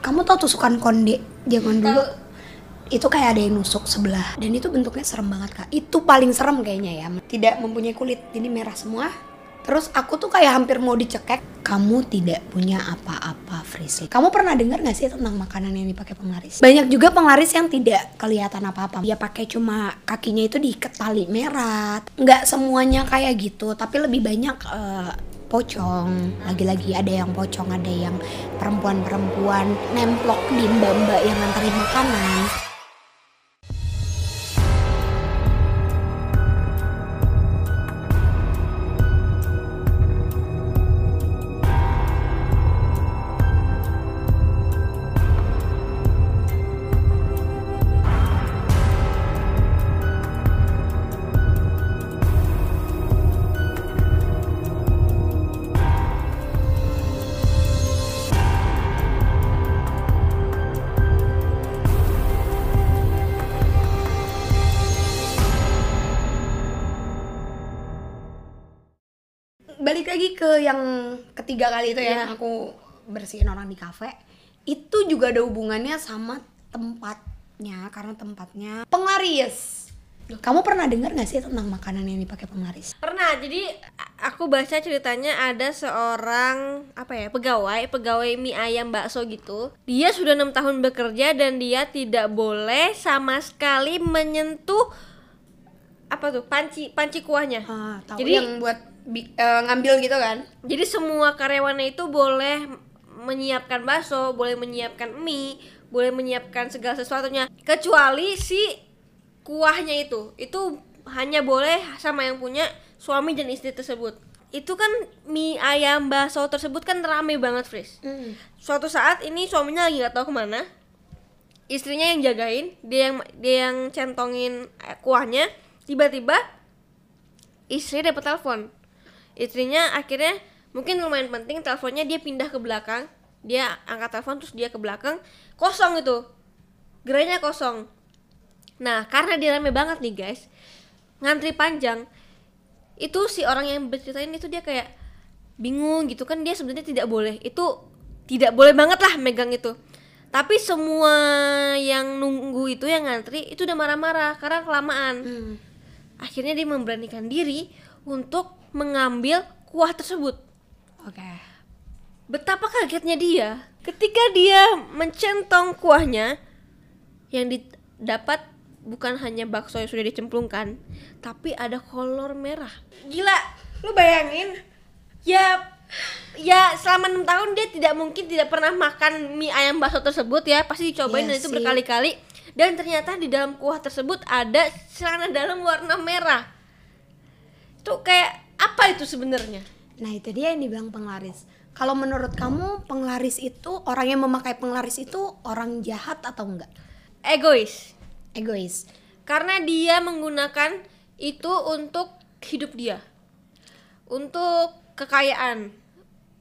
Kamu tau tusukan konde zaman dulu? Itu kayak ada yang nusuk sebelah dan itu bentuknya serem banget kak. Itu paling serem kayaknya ya. Tidak mempunyai kulit, jadi merah semua. Terus aku tuh kayak hampir mau dicekek. Kamu tidak punya apa-apa, Frisly. Kamu pernah dengar gak sih tentang makanan yang dipakai penglaris? Banyak juga penglaris yang tidak kelihatan apa-apa. Dia pakai cuma kakinya itu diikat tali merah. Nggak semuanya kayak gitu, tapi lebih banyak eh, pocong. Lagi-lagi ada yang pocong ada yang perempuan-perempuan nemplok di mbak-mbak yang nganterin makanan balik lagi ke yang ketiga kali itu ya Iya. aku bersihin orang di kafe itu juga ada hubungannya sama tempatnya karena tempatnya penglaris kamu pernah dengar gak sih tentang makanan yang dipakai penglaris Pernah, jadi aku baca ceritanya ada seorang apa ya pegawai pegawai mie ayam bakso gitu. Dia sudah enam tahun bekerja dan dia tidak boleh sama sekali menyentuh apa tuh panci panci kuahnya. Ah, tahu Jadi- yang buat bi- eh, ngambil gitu kan Jadi semua karyawannya itu boleh menyiapkan bakso, boleh menyiapkan mie, boleh menyiapkan segala sesuatunya kecuali si kuahnya itu. Itu hanya boleh sama yang punya suami dan istri tersebut. Itu kan mie ayam bakso tersebut kan rame banget, Fris. Suatu saat ini suaminya lagi nggak tahu ke mana, istrinya yang jagain, dia yang dia yang centongin eh, kuahnya. Tiba-tiba istri dapat telepon istrinya akhirnya mungkin lumayan penting teleponnya dia pindah ke belakang. Dia angkat telepon terus dia ke belakang. Kosong itu. Gerainya kosong. Nah karena dia rame banget nih guys. Ngantri panjang. Itu si orang yang berceritain itu dia kayak bingung gitu kan. Dia sebenarnya tidak boleh. Itu tidak boleh banget lah megang itu. Tapi semua yang nunggu itu yang ngantri itu udah marah-marah karena kelamaan. Hmm. akhirnya dia memberanikan diri untuk mengambil kuah tersebut. oke Betapa kagetnya dia ketika dia mencentong kuahnya yang didapat bukan hanya bakso yang sudah dicemplungkan, tapi ada kolor merah. Gila, lu bayangin? Ya ya selama enam tahun dia tidak mungkin tidak pernah makan mie ayam bakso tersebut ya pasti dicobain Iya dan itu berkali-kali dan ternyata di dalam kuah tersebut ada celana dalam warna merah itu kayak apa itu sebenarnya Nah itu dia yang dibilang penglaris. Kalau menurut kamu penglaris itu orang yang memakai penglaris itu orang jahat atau enggak? egois Egois. karena dia menggunakan itu untuk hidup dia untuk kekayaan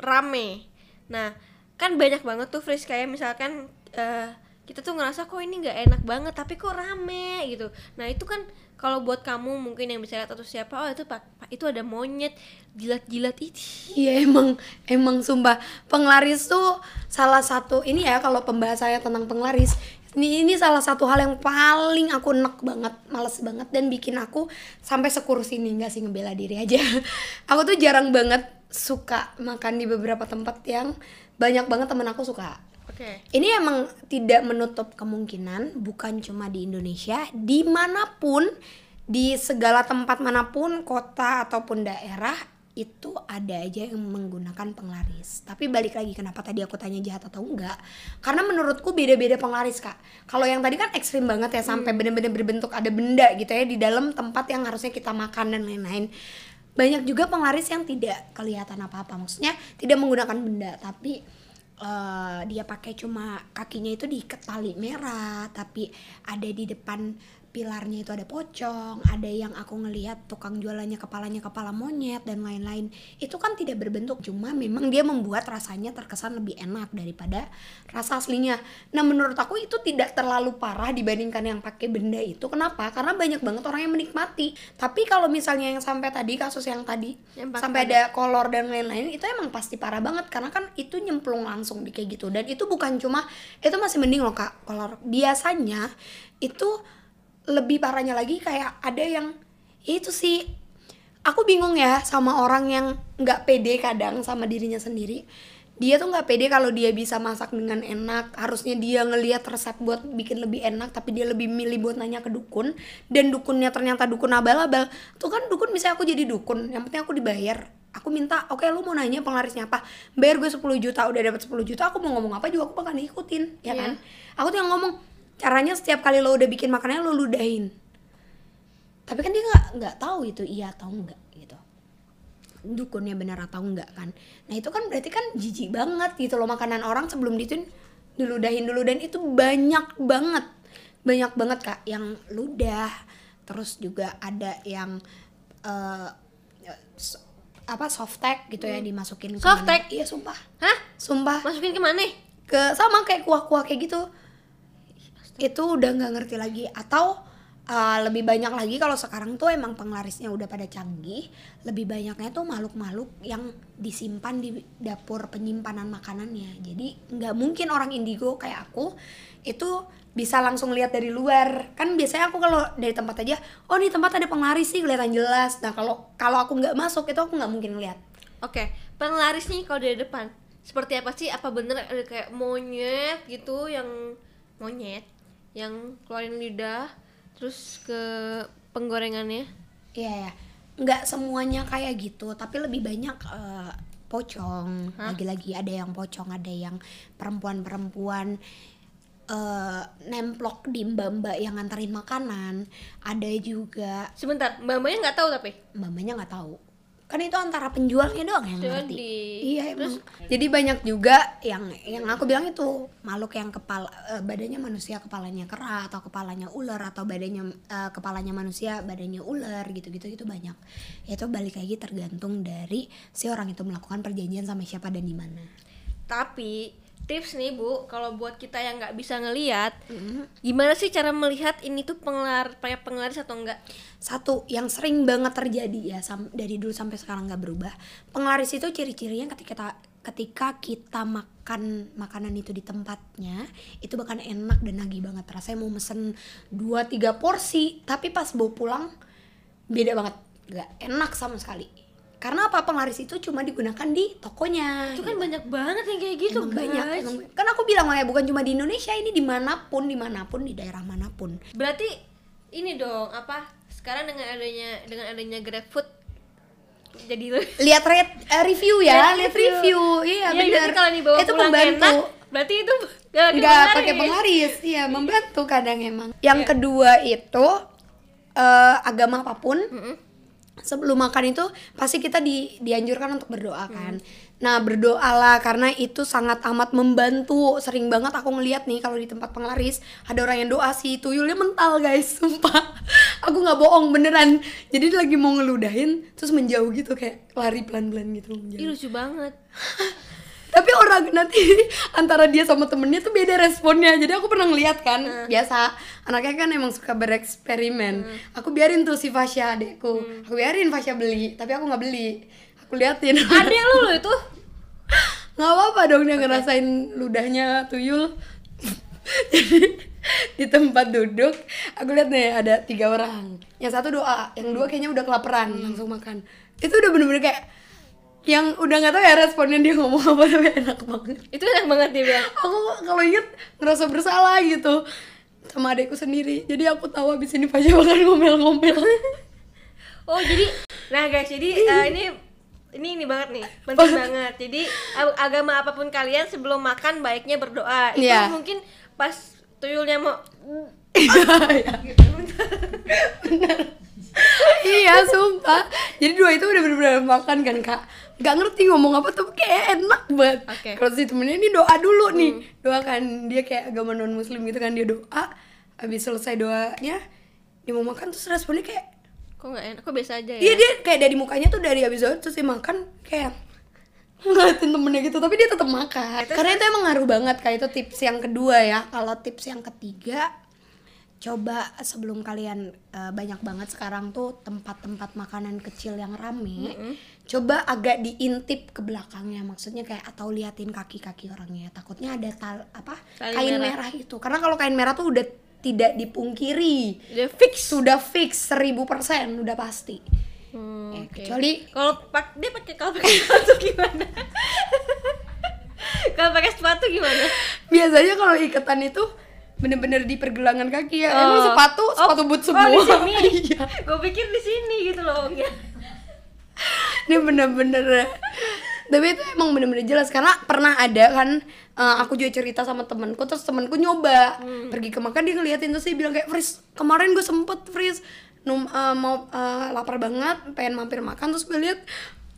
rame nah kan banyak banget tuh Fris kayak misalkan eh, kita tuh ngerasa kok ini nggak enak banget tapi kok rame gitu nah itu kan kalau buat kamu mungkin yang bisa lihat atau siapa oh itu pak pak, itu ada monyet jilat-jilat itu Iya emang emang sumpah penglaris tuh salah satu ini ya kalau pembahasannya tentang penglaris ini ini salah satu hal yang paling aku enek banget, males banget dan bikin aku sampai sekurus ini enggak sih ngebela diri aja. aku tuh jarang banget suka makan di beberapa tempat yang banyak banget temen aku suka. Oke Ini emang tidak menutup kemungkinan bukan cuma di Indonesia, di mana pun di segala tempat mana pun kota ataupun daerah itu ada aja yang menggunakan penglaris. Tapi balik lagi kenapa tadi aku tanya jahat atau enggak? Karena menurutku beda-beda penglaris kak. Kalau yang tadi kan ekstrim banget ya sampai bener-bener berbentuk ada benda gitu ya di dalam tempat yang harusnya kita makan dan lain-lain. Banyak juga penglaris yang tidak kelihatan apa-apa. Maksudnya tidak menggunakan benda tapi eh, dia pakai cuma kakinya itu diikat tali merah tapi ada di depan pilarnya itu ada pocong, ada yang aku ngelihat tukang jualannya kepalanya kepala monyet dan lain-lain. Itu kan tidak berbentuk, cuma memang dia membuat rasanya terkesan lebih enak daripada rasa aslinya. Nah, menurut aku itu tidak terlalu parah dibandingkan yang pakai benda itu. Kenapa? Karena banyak banget orang yang menikmati. Tapi kalau misalnya yang sampai tadi kasus yang tadi Yang sampai ada kolor dan lain-lain itu emang pasti parah banget karena kan itu nyemplung langsung di kayak gitu dan itu bukan cuma itu masih mending loh kak kolor biasanya itu lebih parahnya lagi kayak ada yang ya itu sih aku bingung ya sama orang yang nggak pede kadang sama dirinya sendiri. Dia tuh nggak pede kalau dia bisa masak dengan enak. Harusnya dia ngelihat resep buat bikin lebih enak tapi dia lebih milih buat nanya ke dukun. Dan dukunnya ternyata dukun abal-abal. Tuh kan dukun bisa aku jadi dukun yang penting aku dibayar. Aku minta oke lu mau nanya penglarisnya apa? Bayar gue 10 juta udah dapat 10 juta aku mau ngomong apa juga aku bakal ikutin ya Iya. kan? Aku tuh yang ngomong caranya setiap kali lo udah bikin makanannya lo ludahin. Tapi kan dia nggak nggak tahu itu iya atau enggak gitu. Dukunnya benar atau enggak kan. Nah itu kan berarti kan jijik banget gitu loh makanan orang sebelum dituin diludahin dulu. Dan itu banyak banget banyak banget kak yang ludah. Terus juga ada yang eh, s- apa softtek gitu ya dimasukin ke Softtek? mana- iya sumpah. Hah? sumpah. Masukin ke mana? ke sama kayak kuah-kuah kayak gitu itu udah nggak ngerti lagi. Atau uh, lebih banyak lagi kalau sekarang tuh emang penglarisnya udah pada canggih lebih banyaknya tuh makhluk-makhluk yang disimpan di dapur penyimpanan makanannya. Jadi nggak mungkin orang indigo kayak aku itu bisa langsung lihat dari luar. Kan biasanya aku kalau dari tempat aja oh nih tempat ada penglaris sih kelihatan jelas. Nah kalau kalau aku nggak masuk itu aku nggak mungkin lihat. Oke, penglaris nih kalau dari depan. Seperti apa sih? Apa bener ada kayak monyet gitu yang monyet yang keluarin lidah terus ke penggorengannya? Iya ya, nggak semuanya kayak gitu, tapi lebih banyak eh, pocong. Lagi-lagi ada yang pocong, ada yang perempuan-perempuan eh nemplok di mbak-mbak yang nganterin makanan. Ada juga Sebentar, mbak-mbaknya nggak tahu tapi. mbak-mbaknya nggak tahu. Kan itu antara penjualnya doang yang ngerti. Jadi, Iya emang. Jadi banyak juga yang yang aku bilang itu makhluk yang kepala eh, badannya manusia kepalanya kera atau kepalanya ular atau badannya eh, kepalanya manusia badannya ular gitu-gitu itu banyak. Itu balik lagi tergantung dari si orang itu melakukan perjanjian sama siapa dan di mana. Tapi tips nih bu, kalau buat kita yang nggak bisa ngelihat, gimana sih cara melihat ini tuh penglar kayak penglaris atau enggak? Satu yang sering banget terjadi ya sam- dari dulu sampai sekarang nggak berubah. Penglaris itu ciri-cirinya ketika kita ketika kita makan makanan itu di tempatnya itu bahkan enak dan nagih banget rasanya mau mesen 2 3 porsi tapi pas bawa pulang beda banget nggak enak sama sekali karena apa penglaris itu cuma digunakan di tokonya Itu kan banyak banget yang kayak gitu Emang guys. banyak emang kan aku bilang makanya bukan cuma di Indonesia ini di mana pun di mana pun di daerah mana pun Berarti ini dong apa? Sekarang dengan adanya dengan adanya GrabFood jadi lihat rate eh, review ya Lihat review. review iya Ya, benar berarti kalau dibawa itu membantu enak, berarti itu nggak pakai penglaris. iya membantu kadang emang yang kedua itu eh, agama apa pun Mm-mm. Sebelum makan itu pasti kita di, dianjurkan untuk berdoa kan. Nah berdoalah karena itu sangat amat membantu. Sering banget aku ngeliat nih kalau di tempat penglaris ada orang yang doa sih tuyulnya mental guys, sumpah. aku nggak bohong beneran. Jadi lagi mau ngeludahin terus menjauh gitu kayak lari pelan-pelan gitu. Ih, lucu banget. Tapi orang nanti antara dia sama temennya tuh beda responnya. Jadi aku pernah ngeliat kan, biasa anaknya kan emang suka bereksperimen. Aku biarin tuh si Fasya adekku, aku biarin Fasya beli, tapi aku nggak beli. Aku liatin. Ada lu lo itu? nggak apa-apa dong dia ngerasain ludahnya tuyul. Jadi di tempat duduk, aku lihat nih ada tiga orang. Yang satu doa, yang dua kayaknya udah kelaparan langsung makan. Itu udah bener-bener kayak yang udah nggak tahu ya responnya dia ngomong apa tapi enak banget Itu enak banget dia bilang. aku kalau inget ngerasa bersalah gitu sama adekku sendiri jadi aku tahu abis ini Fasya bakal ngomel-ngomel Oh jadi, nah guys jadi eh, ini ini ini banget nih penting banget. Jadi ag- agama apa pun kalian sebelum makan baiknya berdoa. Itu Iya. mungkin pas tuyulnya mau iya sumpah. Jadi dua itu udah bener-bener makan kan kak? Nggak ngerti ngomong apa tuh kayak enak banget. Oke. kalau si temennya ini doa dulu nih. Doa kan dia kayak agama non muslim gitu kan dia doa. Abis selesai doanya dia mau makan terus responnya kayak kok nggak enak? Kok biasa aja ya? Iya dia kayak dari mukanya tuh dari habis itu terus dia makan kayak ngeliatin temennya gitu. Tapi dia tetap makan. Karena itu emang ngaruh banget kayak itu tips yang kedua ya. Kalau tips yang ketiga coba sebelum kalian eh, banyak banget sekarang tuh tempat-tempat makanan kecil yang rame coba agak diintip ke belakangnya. Maksudnya kayak atau liatin kaki-kaki orangnya. Takutnya ada tal apa Kain kain merah. merah itu. Karena kalau kain merah tuh udah tidak dipungkiri. Udah fix. Sudah fix 1000% udah pasti. Hmm, Ya, oke. kecuali- kalau pak dia pakai kalau pakai sepatu gimana? Kalau pakai sepatu gimana? Biasanya kalau iketan itu bener-bener di pergelangan kaki ya. Oh. emang sepatu Oh, sepatu boot oh, semua. di sini. iya. Gue pikir di sini gitu loh ya. ini bener-bener. Tapi itu emang bener-bener jelas karena pernah ada kan eh, aku juga cerita sama temanku terus temanku nyoba. Hmm. pergi ke makan dia ngeliatin terus dia bilang kayak Fris kemarin gue sempet Fris. Num eh, mau eh, lapar banget pengen mampir makan. Terus gue lihat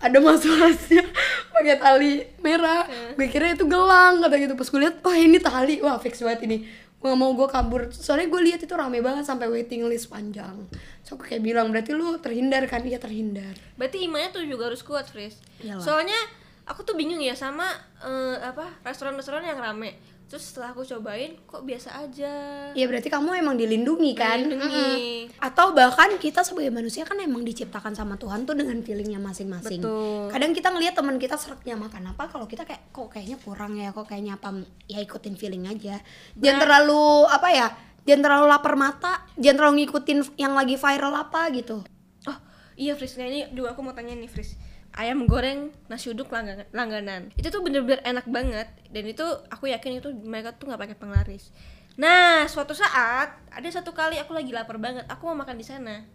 ada mas-masnya pakai tali merah. Hmm. gue kira itu gelang kata gitu. Pas gue lihat wah ini tali. Wah fix banget ini gue gak mau gue kabur. Soalnya gue lihat itu rame banget sampai waiting list panjang. So aku kayak bilang berarti lu terhindar kan? Iya terhindar. Berarti imannya tuh juga harus kuat Fris. Soalnya aku tuh bingung ya sama eh, apa restoran-restoran yang rame terus setelah aku cobain kok biasa aja Ya berarti kamu emang dilindungi kan? Dilindungi. Mm-mm. Atau bahkan kita sebagai manusia kan emang diciptakan sama Tuhan tuh dengan feelingnya masing-masing. Betul. Kadang kita ngelihat teman kita seretnya makan apa, kalau kita kayak kok kayaknya kurang ya, kok kayaknya apa, ya ikutin feeling aja. Jangan terlalu apa ya? Jangan terlalu lapar mata, jangan terlalu ngikutin yang lagi viral apa gitu. Oh iya Fris, nah ini juga aku mau tanya nih Fris Ayam goreng nasi uduk langganan, langganan. Itu tuh bener-bener enak banget. Dan itu aku yakin itu mereka tuh nggak pakai penglaris. Nah suatu saat ada satu kali aku lagi lapar banget. Aku mau makan di sana.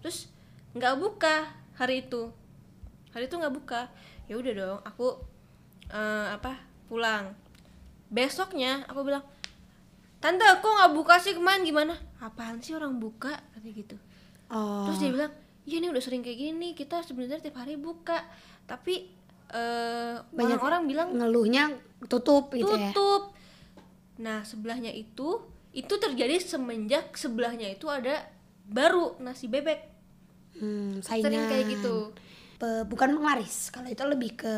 Terus nggak buka hari itu. Hari itu nggak buka. Ya udah dong aku eh, apa pulang. Besoknya aku bilang Tante kok nggak buka sih kemarin gimana? Apaan sih orang buka? Katanya gitu. Oh. terus dia bilang iya nih udah sering kayak gini kita sebenarnya tiap hari buka. Tapi eh, Banyak orang-orang bilang ngeluhnya tutup gitu ya. tutup. Nah sebelahnya itu itu terjadi semenjak sebelahnya itu ada baru nasi bebek. Hmm, sering kayak gitu. Pe- bukan penglaris kalau itu lebih ke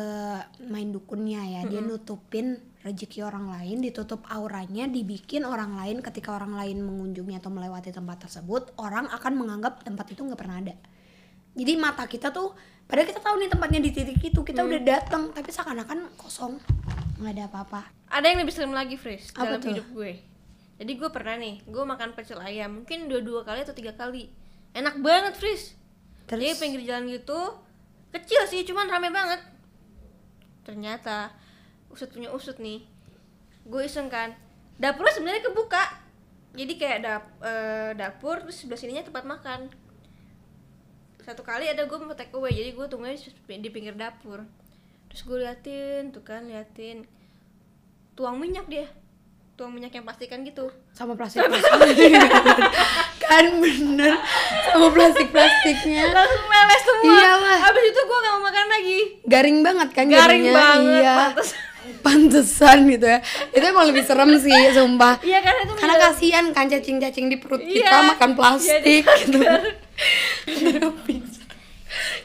main dukunnya ya. Dia nutupin rezeki orang lain ditutup auranya dibikin orang lain. Ketika orang lain mengunjungi atau melewati tempat tersebut orang akan menganggap tempat itu nggak pernah ada jadi mata kita tuh padahal kita tahu nih tempatnya di titik itu kita udah datang tapi seakan-akan kosong nggak ada apa-apa ada yang lebih serem lagi Fris Apa dalam tuh? hidup gue jadi gue pernah nih gue makan pecel ayam mungkin dua dua kali atau tiga kali enak banget Fris terus Jadi pinggir jalan gitu kecil sih, cuman rame banget. Ternyata usut punya usut nih. Gue iseng kan. Dapurnya sebenarnya kebuka. Jadi kayak dap, eh, dapur terus sebelah sininya tempat makan. Satu kali ada gue mau take away, jadi gue tungguin di- pinggir dapur. Terus gue liatin, tuh kan liatin. Tuang minyak dia. Tuang minyak yang pastikan gitu. sama plastik plastik kan bener sama plastik plastiknya Langsung meles semua. Iyalah. Habis itu gue gak mau makan lagi. garing banget kan garing jadinya. banget iya. pantes pantesan gitu ya itu emang lebih serem sih sumpah iya karena itu karena kasihan kan cacing-cacing di perut Iya, kita makan plastik jadi gitu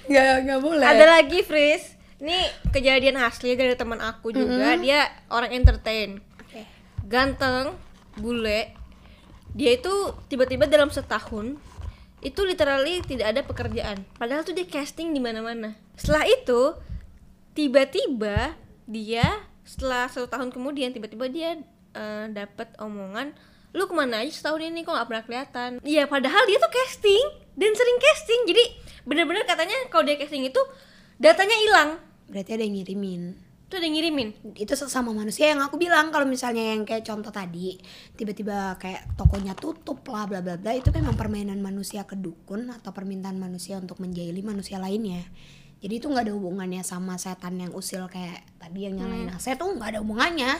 nggak nggak boleh. Ada lagi Fris. Ini kejadian asli dari teman aku juga. Dia orang entertain. Ganteng bule. Dia itu tiba-tiba dalam setahun itu literally tidak ada pekerjaan. Padahal tuh dia casting di mana-mana. Setelah itu tiba-tiba dia setelah satu tahun kemudian tiba-tiba dia eh, dapat omongan lu ke mana aja setahun ini kok nggak pernah kelihatan. Iya padahal dia tuh casting dan sering casting. Jadi bener-bener katanya kalau dia casting itu datanya hilang. Berarti ada yang ngirimin. Tuh ada yang ngirimin? Itu sesama manusia yang aku bilang kalau misalnya yang kayak contoh tadi tiba-tiba kayak tokonya tutup lah bla bla bla itu memang permainan manusia ke dukun atau permintaan manusia untuk menjahili manusia lainnya. Jadi itu nggak ada hubungannya sama setan yang usil kayak tadi yang nyalain AC tuh nggak ada hubungannya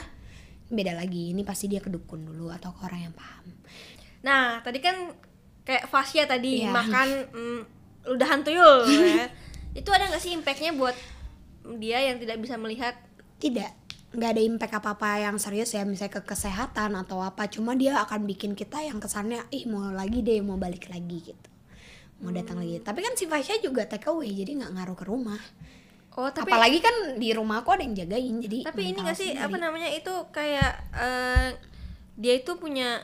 beda lagi ini pasti dia ke dukun dulu atau ke orang yang paham. Nah, tadi kan kayak fasya tadi Iya. makan mm, ludahan tuyul ya. Itu ada nggak sih impactnya buat dia yang tidak bisa melihat? tidak. Nggak ada impact apa apa yang serius ya misalnya ke kesehatan atau apa. Cuma dia akan bikin kita yang kesannya ih mau lagi deh mau balik lagi gitu. Mau datang lagi. Tapi kan si Fasya juga take away jadi nggak ngaruh ke rumah oh tapi apalagi kan di rumah aku ada yang jagain jadi tapi ini gak sih sendiri. apa namanya itu kayak eh, dia itu punya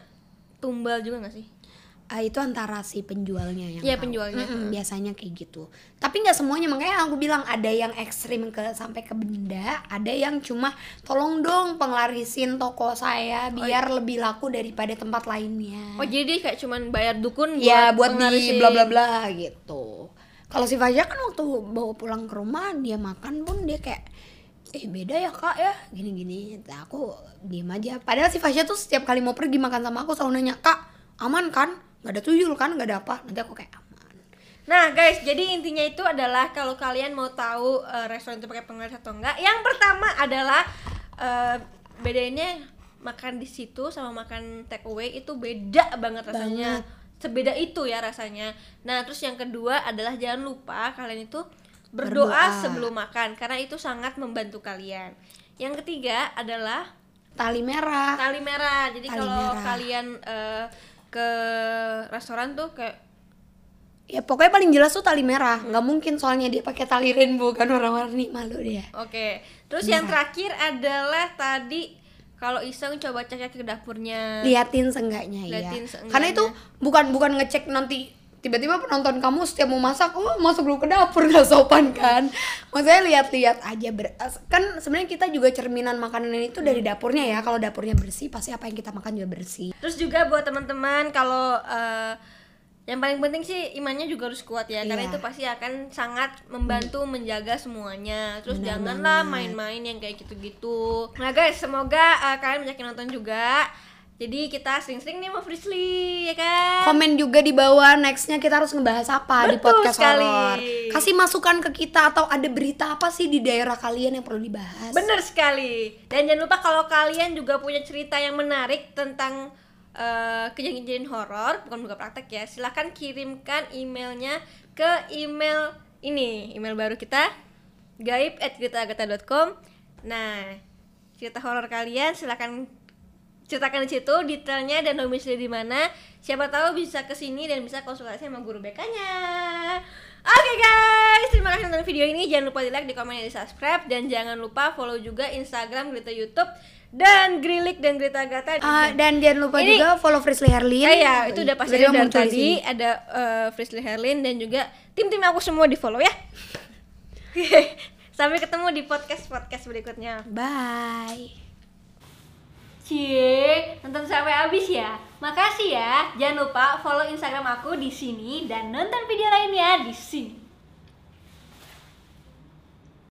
tumbal juga gak sih? Ah, itu antara si penjualnya yang Iya, penjualnya. Mm-mm, biasanya kayak gitu. Tapi nggak semuanya makanya aku bilang ada yang ekstrim ke sampai ke benda ada yang cuma tolong dong penglarisin toko saya biar lebih laku daripada tempat lainnya. Oh jadi dia kayak cuman bayar dukun ya buat di bla bla bla gitu kalau si Fajar kan waktu bawa pulang ke rumah dia makan pun dia kayak eh beda ya kak ya. Gini gini nah, aku diem aja. Padahal si Fasya tuh setiap kali mau pergi makan sama aku selalu nanya kak aman kan? Nggak ada tuyul kan? Nggak ada apa? Nanti aku kayak aman. Nah guys, jadi intinya itu adalah kalau kalian mau tahu eh, restoran itu pakai penglaris atau enggak, yang pertama adalah eh, bedanya makan di situ sama makan take away itu beda banget rasanya. Sebeda itu ya rasanya. Nah, terus yang kedua adalah jangan lupa kalian itu berdoa, Berdoa. sebelum makan karena itu sangat membantu kalian. Yang ketiga adalah tali merah tali merah. Jadi Tali kalau merah. kalian eh, ke restoran tuh kayak ya pokoknya paling jelas tuh tali merah nggak mungkin soalnya dia pakai tali rainbow kan warna-warni malu dia Oke, terus yang terakhir adalah tadi kalau iseng coba cek ke dapurnya. liatin seenggaknya ya Liatin seenggaknya. karena itu bukan bukan ngecek nanti tiba-tiba penonton kamu setiap mau masak oh masuk dulu ke dapur nggak sopan kan? Maksudnya lihat-lihat aja ber- kan sebenarnya kita juga cerminan makanan itu dari dapurnya ya. Kalau dapurnya bersih pasti apa yang kita makan juga bersih. Terus juga buat teman-teman kalau eh, yang paling penting sih imannya juga harus kuat ya, karena Iya. itu pasti akan sangat membantu menjaga semuanya. Terus Benar janganlah main-main yang kayak gitu-gitu. Nah guys, semoga eh, kalian banyak yang nonton juga. Jadi kita sering-sering nih mau Frisly ya kan? komen juga di bawah nextnya kita harus ngebahas apa di Betul podcast sekali. horor kasih masukan ke kita atau ada berita apa sih di daerah kalian yang perlu dibahas Bener sekali. Dan jangan lupa kalau kalian juga punya cerita yang menarik tentang eh, kejadian-kejadian horor, bukan buka praktek ya. Silahkan kirimkan emailnya ke email ini, email baru kita gaib@gritaagatha.com. Nah, cerita horor kalian silahkan ceritakan di situ detailnya dan domisili di mana. Siapa tahu bisa ke sini dan bisa konsultasi sama guru BK-nya. Oke guys, kasih nonton video ini. Jangan lupa di like, di komen, dan di subscribe dan jangan lupa follow juga Instagram Grita YouTube dan Grilik dan Grita Gata. Ah, dan jangan lupa Ini- juga follow Frisley Herlin Ah, ya, itu udah pasti dari tadi sini. ada eh, Frisley Herlin dan juga tim-tim aku semua di follow ya. Sampai ketemu di podcast-podcast berikutnya. bye Cie, nonton sampai habis ya. Makasih ya. Jangan lupa follow Instagram aku di sini dan nonton video lainnya di sini.